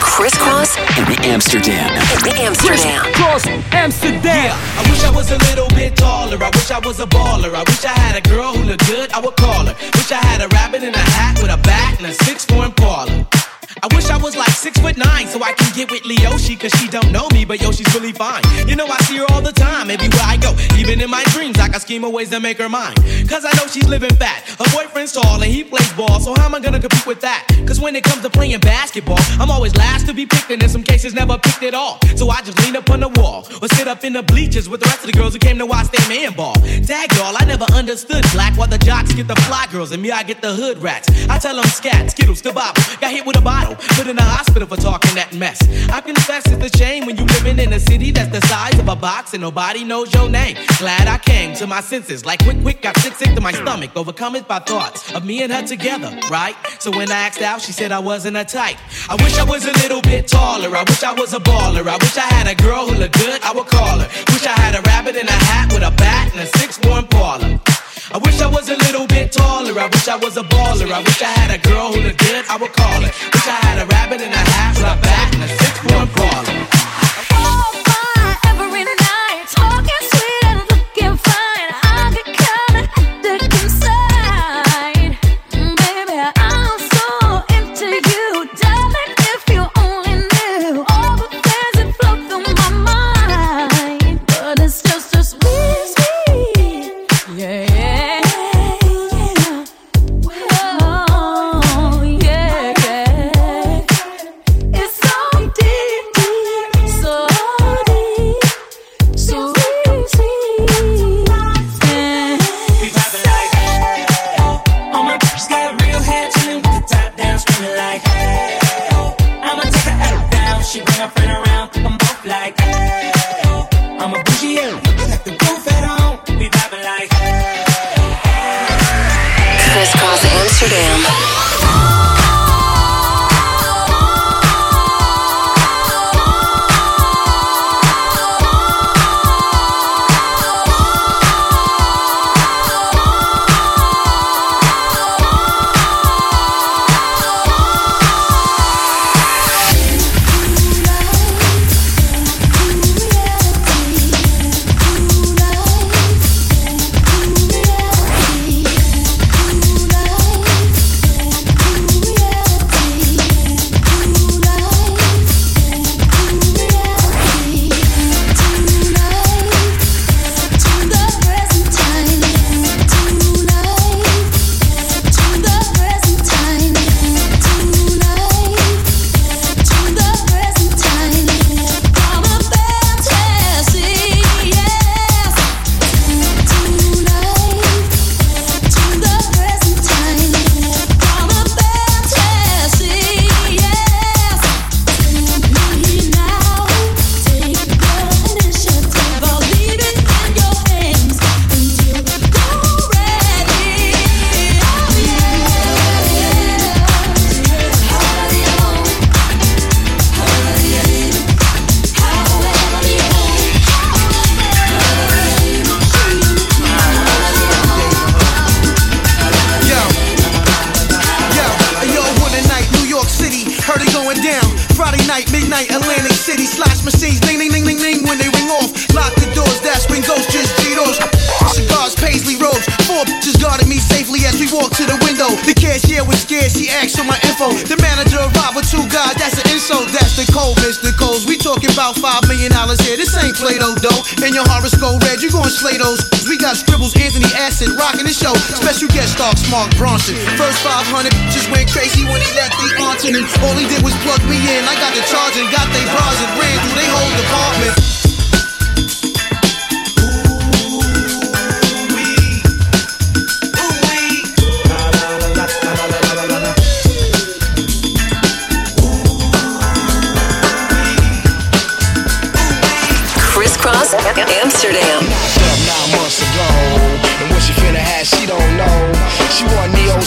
Crisscross in Amsterdam. in Amsterdam. Cross Amsterdam. Yeah, I wish I was a little bit taller. I wish I was a baller. I wish I had a girl who looked good. I would call her. Wish I had a rabbit in a hat with a bat and a six foot Impala. I wish I was like six foot nine so I can get with Leoshi cause she don't know me, but yo, she's really fine. You know, I see her all the time, everywhere I go. Even in my dreams, I can scheme of ways to make her mine. Cause I know she's living fat. Her boyfriend's tall and he plays ball, so how am I gonna compete with that? Cause when it comes to playing basketball, I'm always last to be picked and in some cases never picked at all. So I just lean up on the wall or sit up in the bleachers with the rest of the girls who came to watch their man ball. Tag y'all, I never understood black while the jocks get the fly girls and me, I get the hood rats. I tell them scat, skittles, to bobble. Got hit with a bottle, put in the hospital for talking that mess. I confess it's a shame when you living in a city that's the size of a box and nobody knows your name. Glad I came to my senses, like quick, quick, got sick, sick to my stomach, overcome it by thoughts of me and her together, right? So when I asked out, she said I wasn't a type. I wish I was a little bit taller. I wish I was a baller. I wish I had a girl who looked good. I would call her. Wish I had a rabbit in a hat with a bat and a six-one Impala. I wish I was a little bit taller. I wish I was a baller. I wish I had a girl who looked good. I would call her. Wish I had a rabbit in a hat with a bat and a six-one Impala.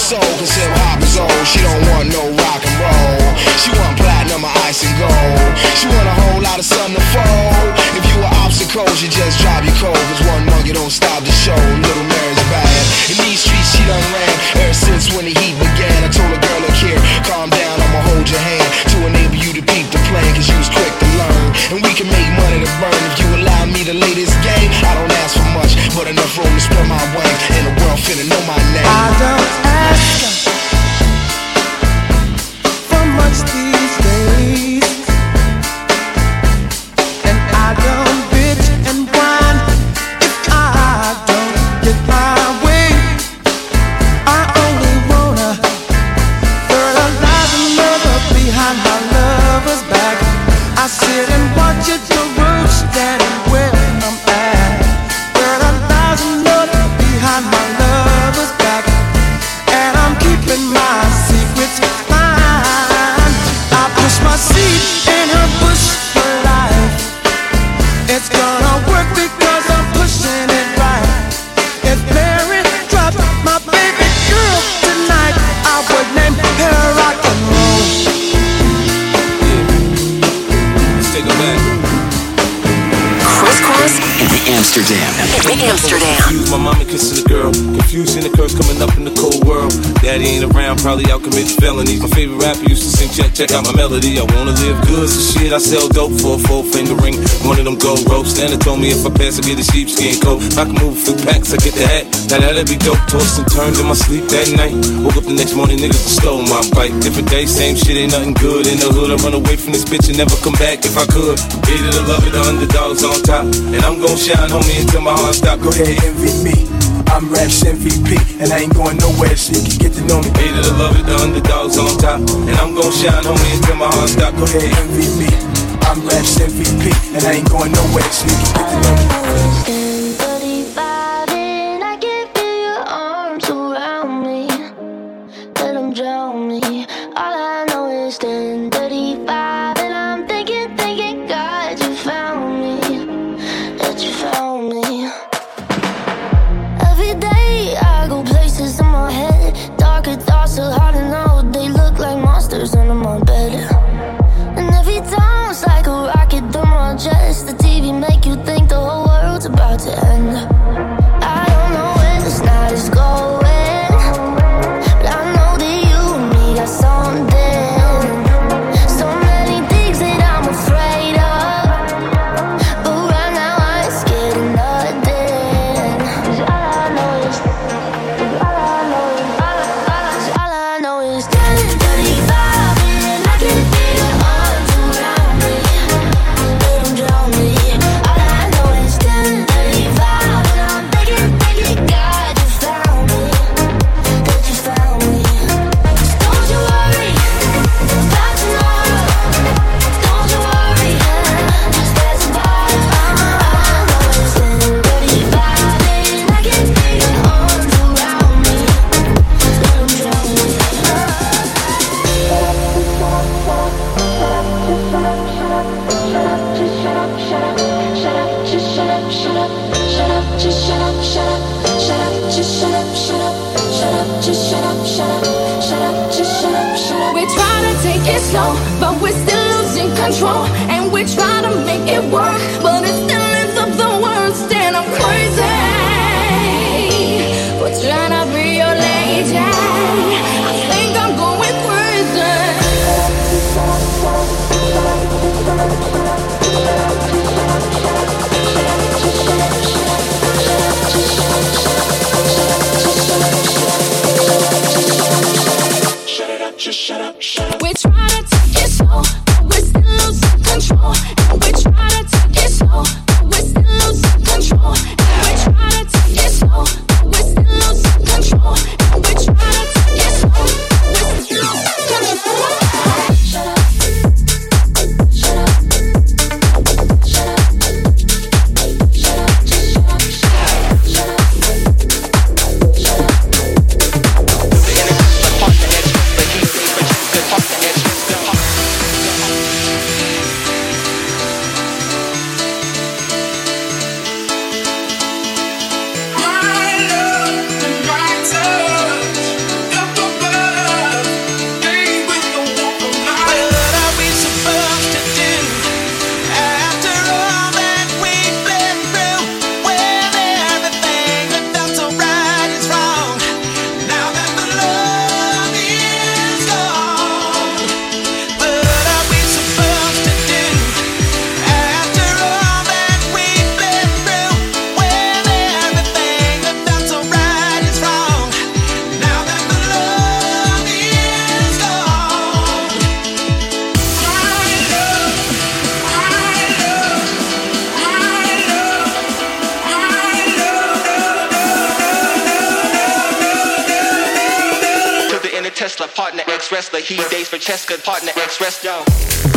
Soul, cause hip Amsterdam. Confused, my mama kissing the girl. Confused in the curse coming up in the cold world. Daddy ain't around, probably out committing felonies. My favorite rapper used to sing, check, check out my melody. I wanna live good, so shit, I sell dope for a four finger ring. One of them gold ropes. Nana told me if I pass, I get a sheepskin coat. If I can move a few packs, I get the hat. Now that'd be dope. Tossed and turned in my sleep that night. Woke up the next morning, niggas stole my bike. Different day, same shit, ain't nothing good. In the hood, I run away from this bitch and never come back if I could. Hated to love it, the underdogs on top. And I'm gon' shine, homie, until my heart stop. Go ahead, envy me. I'm Raps MVP, and I ain't going nowhere, so you can get to know me. Hated to love it, the underdogs on top. And I'm gon' shine, homie, until my heart stop. Go ahead, me. I'm Raps MVP, and I ain't going nowhere, so you can get to know me. Tesla, partner ex wrestler. He dates for Cheska, partner ex wrestler.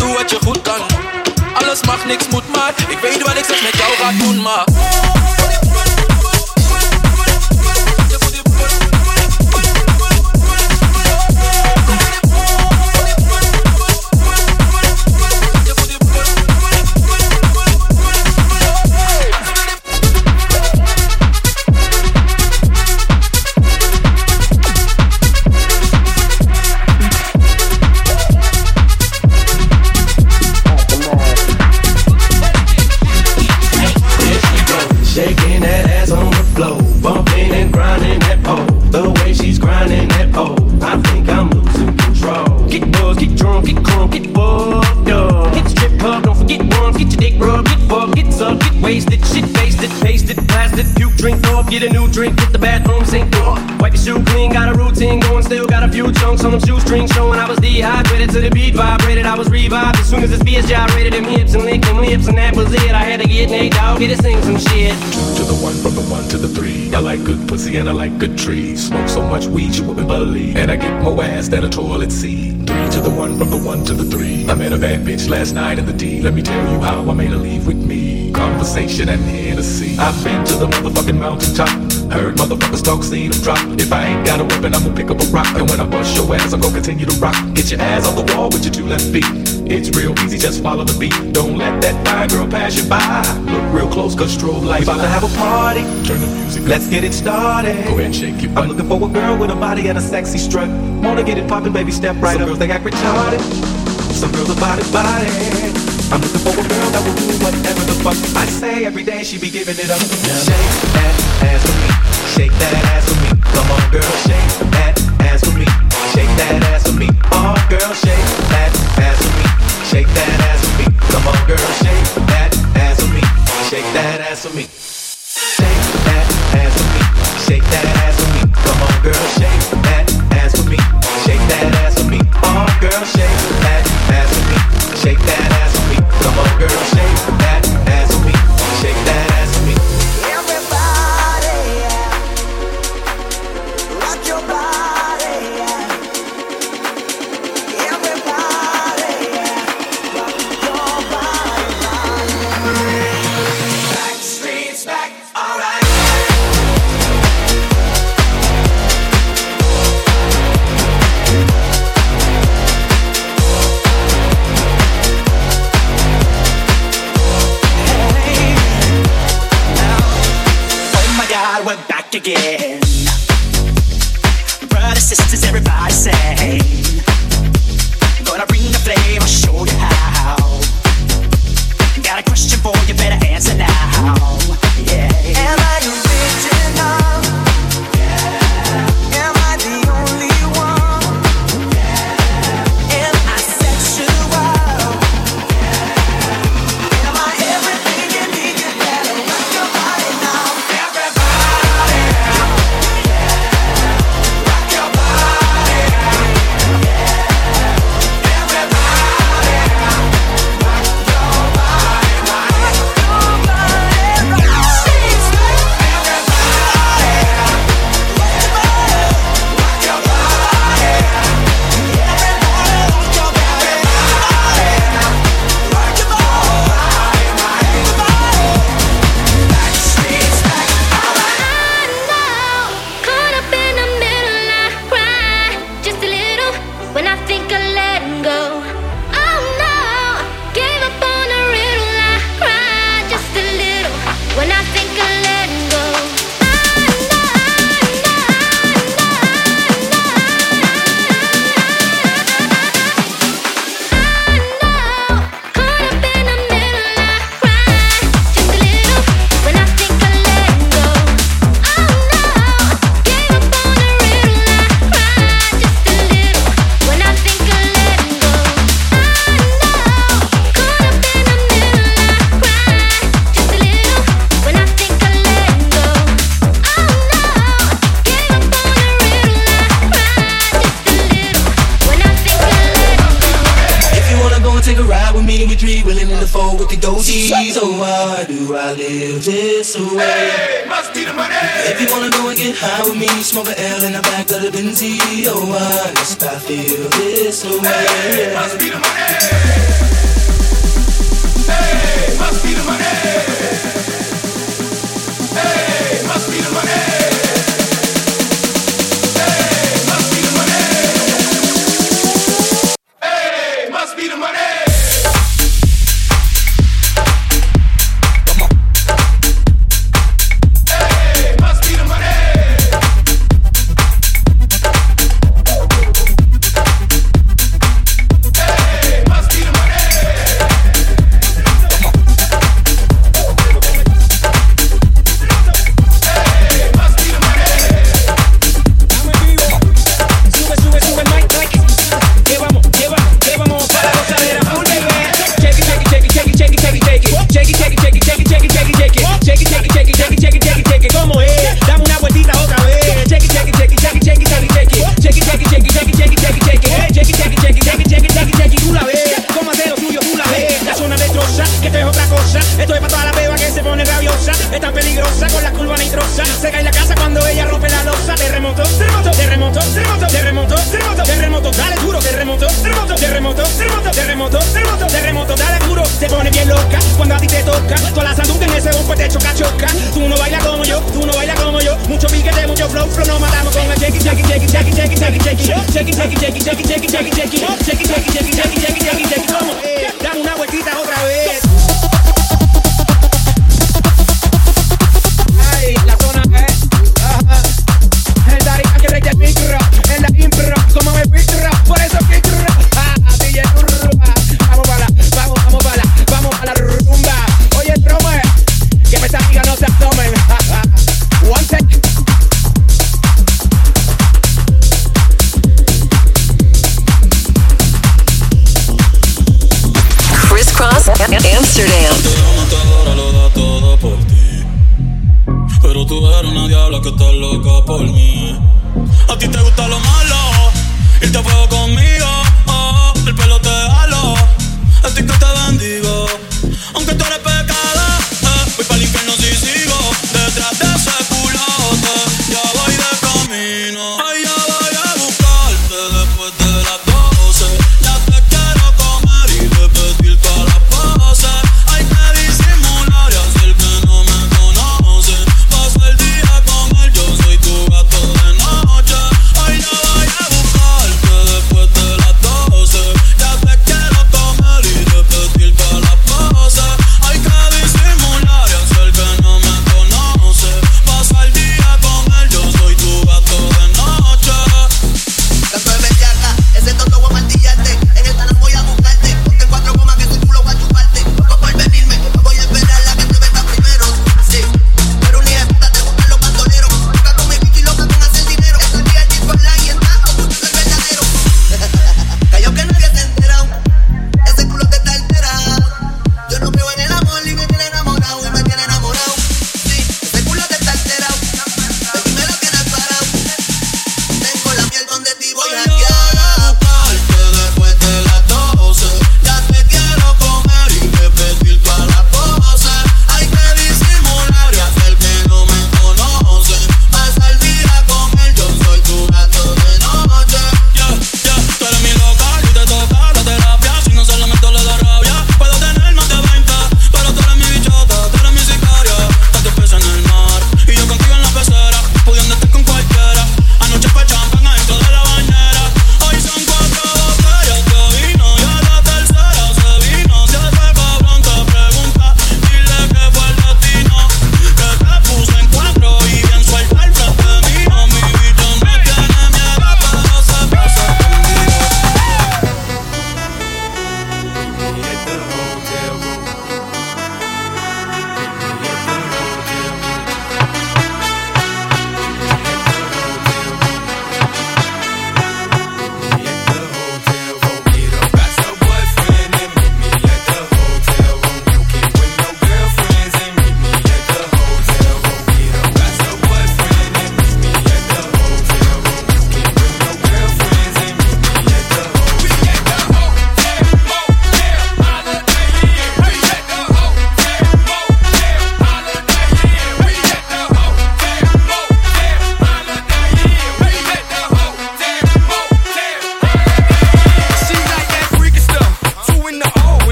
Doe wat je goed kan. Alles mag, niks moet, maar ik weet wat ik zeg met jou ga doen, maar. Soon as this beat gyrated them hips and licked them lips and that was it. I had to get Nate Dogg, get to sing some shit. To the one, from the one to the three. I like good pussy and I like good trees. Smoke so much weed you wouldn't believe. And I get more ass than a toilet seat. Three to the one, from the one to the three. I met a bad bitch last night in the D. Let me tell you how I made her leave with me. Conversation and Hennessy. I've been to the motherfucking mountaintop. Heard motherfuckers talk, seen them drop. If I ain't got a weapon, I'ma pick up a rock. And when I bust your ass, I'm gonna continue to rock. Get your ass on the wall with your two left feet. It's real easy, just follow the beat. Don't let that fine girl pass you by. Look real close, cause strobe lights. We about to have a party. Turn the music. Let's get it started. Go ahead and shake your butt. I'm looking for a girl with a body and a sexy strut. Wanna get it poppin', baby, step right Some up. girls they act retarded. Some girls are body body. I'm looking for a girl that will do whatever the fuck I say every day. She be giving it up. Shake that ass for me. Shake that ass for me. Come on, girl, shake that ass for me. Shake that ass for me. Oh, girl, shake that ass for me. Shake that ass for me. Come on, girl, shake that ass for me. Shake that ass me. Shake that ass me. Shake that ass for me. Come on, girl, shake that ass me. Shake that ass me. Oh, girl, shake that ass me. Shake that ass me. Come on, girl, shake crazy. Oh, I I feel this way. Hey.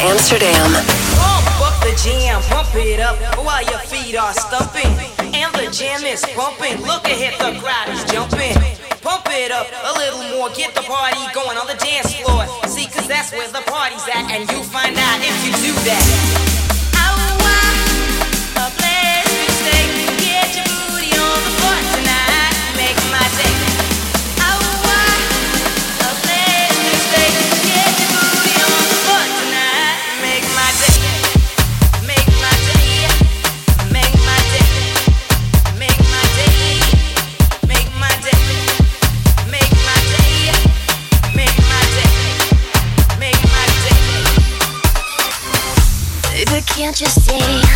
Amsterdam. Pump up the jam, pump it up while your feet are stumping. And the jam is pumping. Look ahead, the crowd is jumping. Pump it up a little more, get the party going on the dance floor. See, cause that's where the party's at, and you'll find out if you do that. Get your booty on the floor tonight. Make my day. can't you see?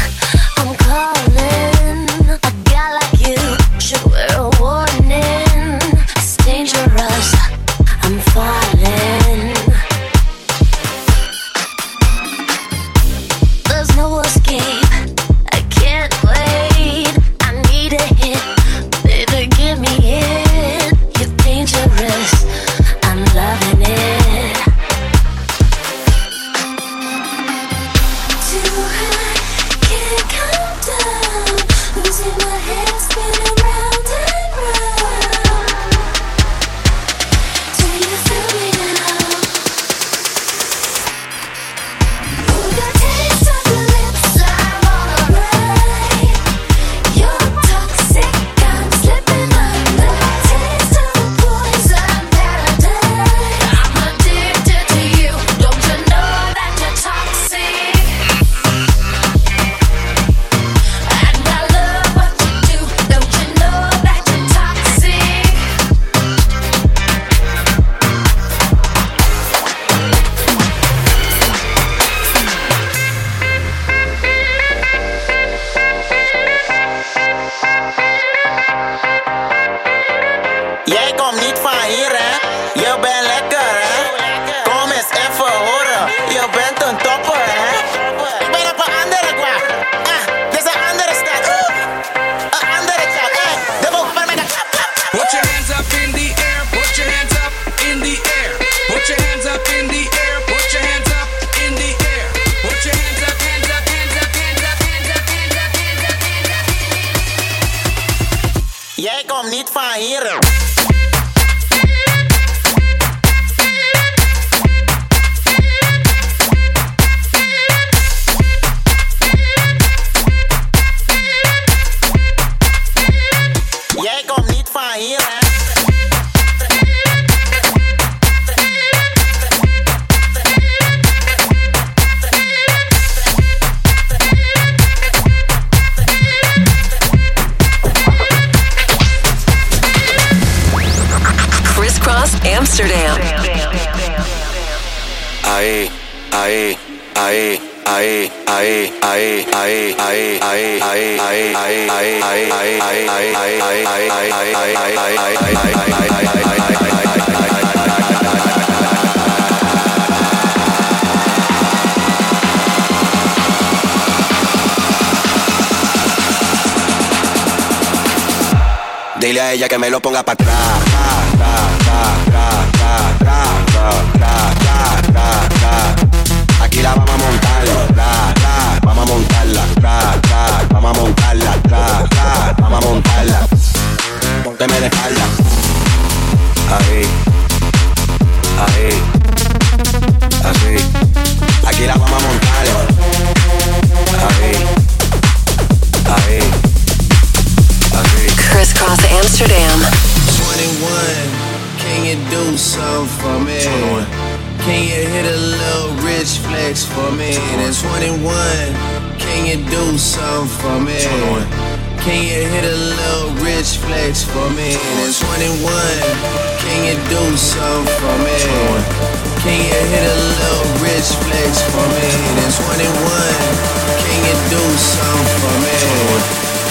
ae, ae, ae, ae, ae, ae, ae, ae, ae, ae, ae, ae, ae, ae, ae, ae, ae, ae, Dile a ella que me lo ponga para atrás. La vamos a montar, ra, ra, vamos a montarla, ra, ra, vamos a montarla, ra, ra, vamos a montarla. Pónteme de espalda. Ahí, ahí, así. Aquí la vamos a montar. Ahí, ahí, así. Crisscross Amsterdam. 21, can you do something for me? Can you hit a little rich flex for me? That's 21, can you do something for me? Can you hit a little rich flex for me? That's 21, can you do something for me? Can you hit a little rich flex for me? That's 21, can you do something for me?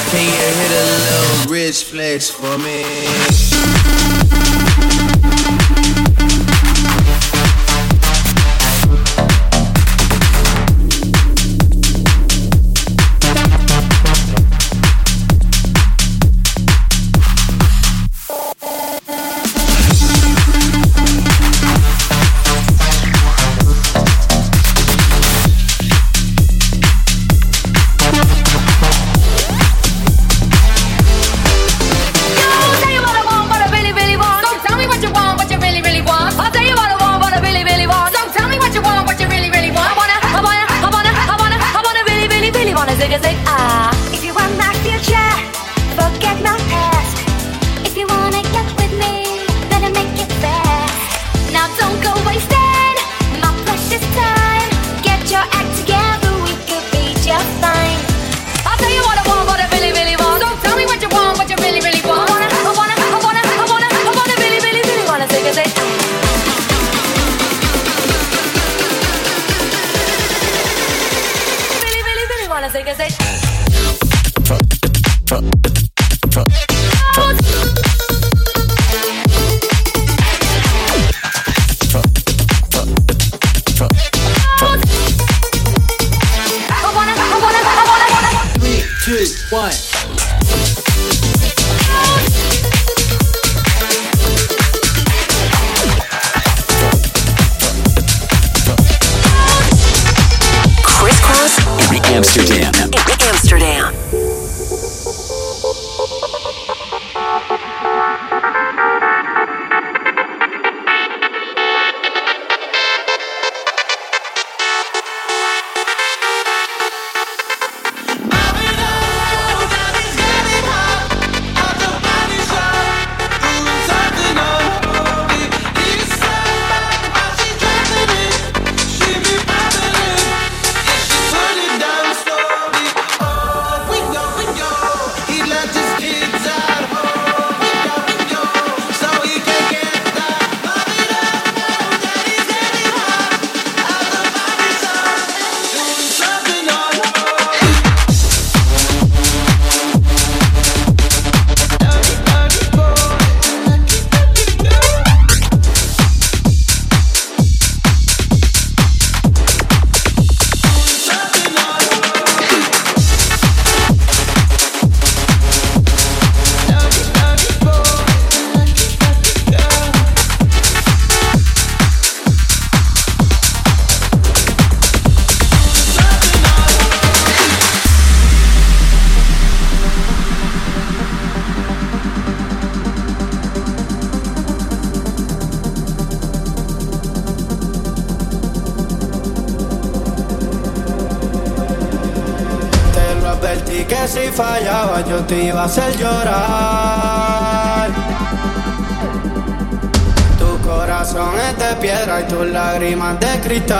Can you hit a little rich flex for me? Fallaba yo te iba a hacer llorar. Tu corazón es de piedra y tus lágrimas de cristal.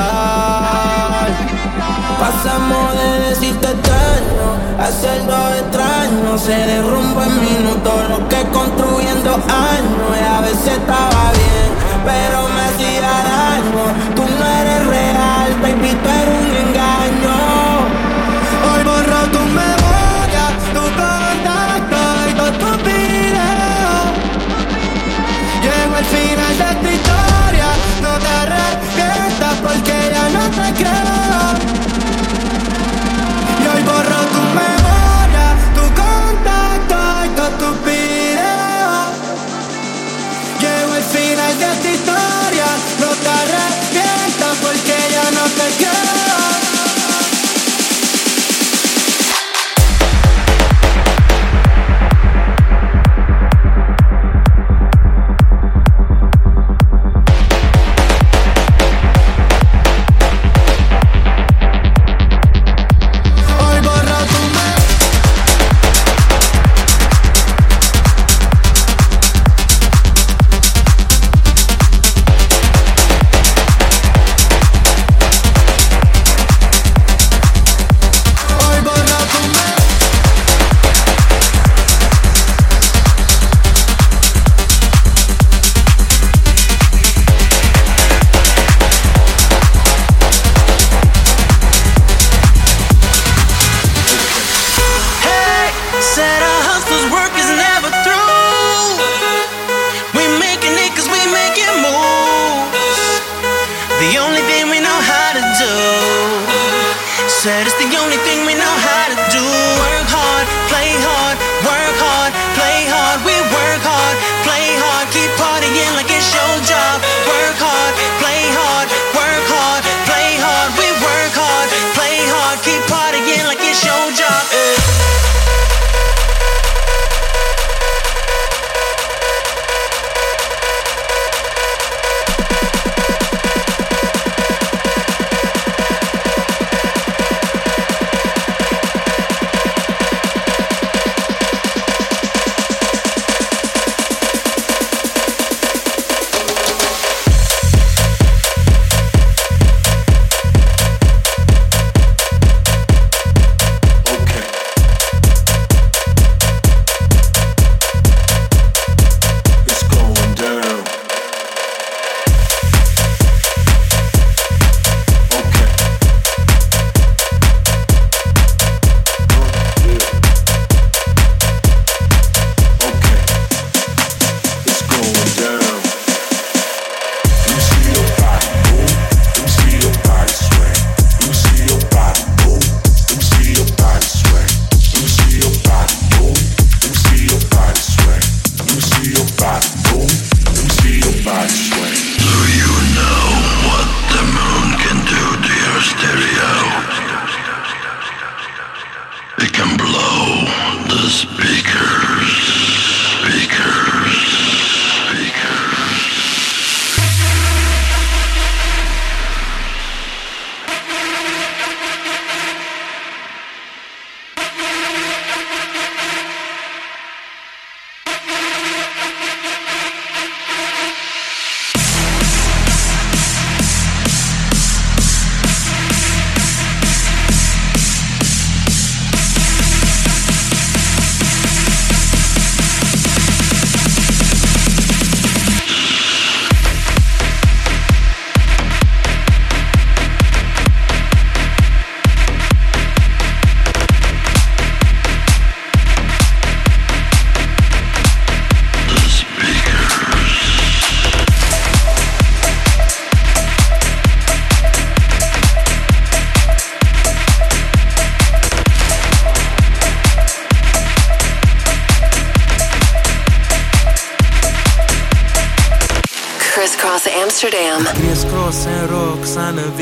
Pasamos de decirte extraño a hacernos extraño. Se derrumba en minutos lo que construí en dos años. Y a veces estaba bien, pero me hacía daño. Tú no eres real, baby, tú eres un Stek final de tu historia no te arrepientas porque ya no te creo. Y hoy borro tu memoria, tu contacto y todos tus videos. Llevo el final de tu historia, no te arrepientas porque ya no te creo.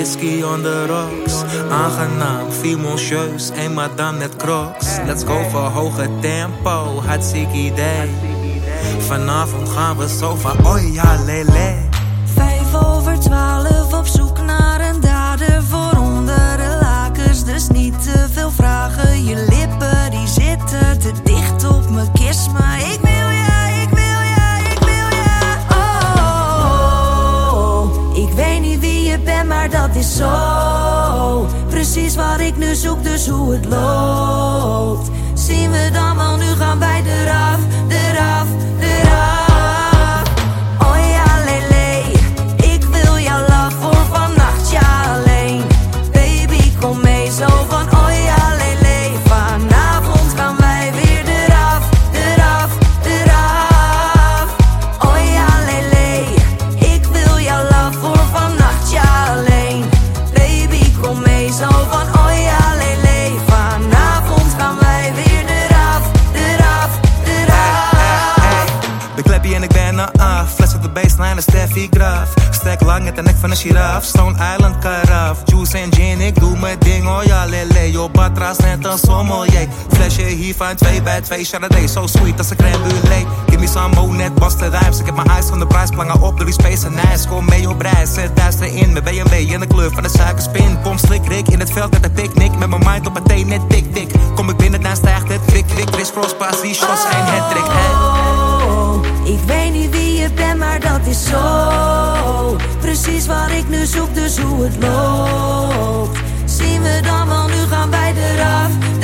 whisky on the rocks. Aangenaam, fimoncieus en madame net crocs. Let's go voor hoge tempo, hartstikke idee. Vanavond gaan we zo van, oh ja, lele. Vijf over twaalf. precies wat ik nu zoek, dus hoe het loopt. Zien we dan wel, nu gaan wij eraf, eraf. Een sommelier. Flesje hier van 2 bij 2 Chardonnay. So sweet als een crème brûlée. Give me some mo, net Rijms. Ik heb mijn eyes van de prijs, plangen op door die space en ijs. Kom mee op reis, zet thuis erin. Met BMW in de kleur van de suikerspin. Kom slik, rik in het veld met een picknick. Met mijn mind op een thee, net tik, tik. Kom ik binnen, dan stijgt het kwik, kwik. Chris Cross, pas, die shots, geen hattrick. Oh, ik weet niet wie je bent, maar dat is zo. Precies wat ik nu zoek, dus hoe het loopt. Zien we dan Love.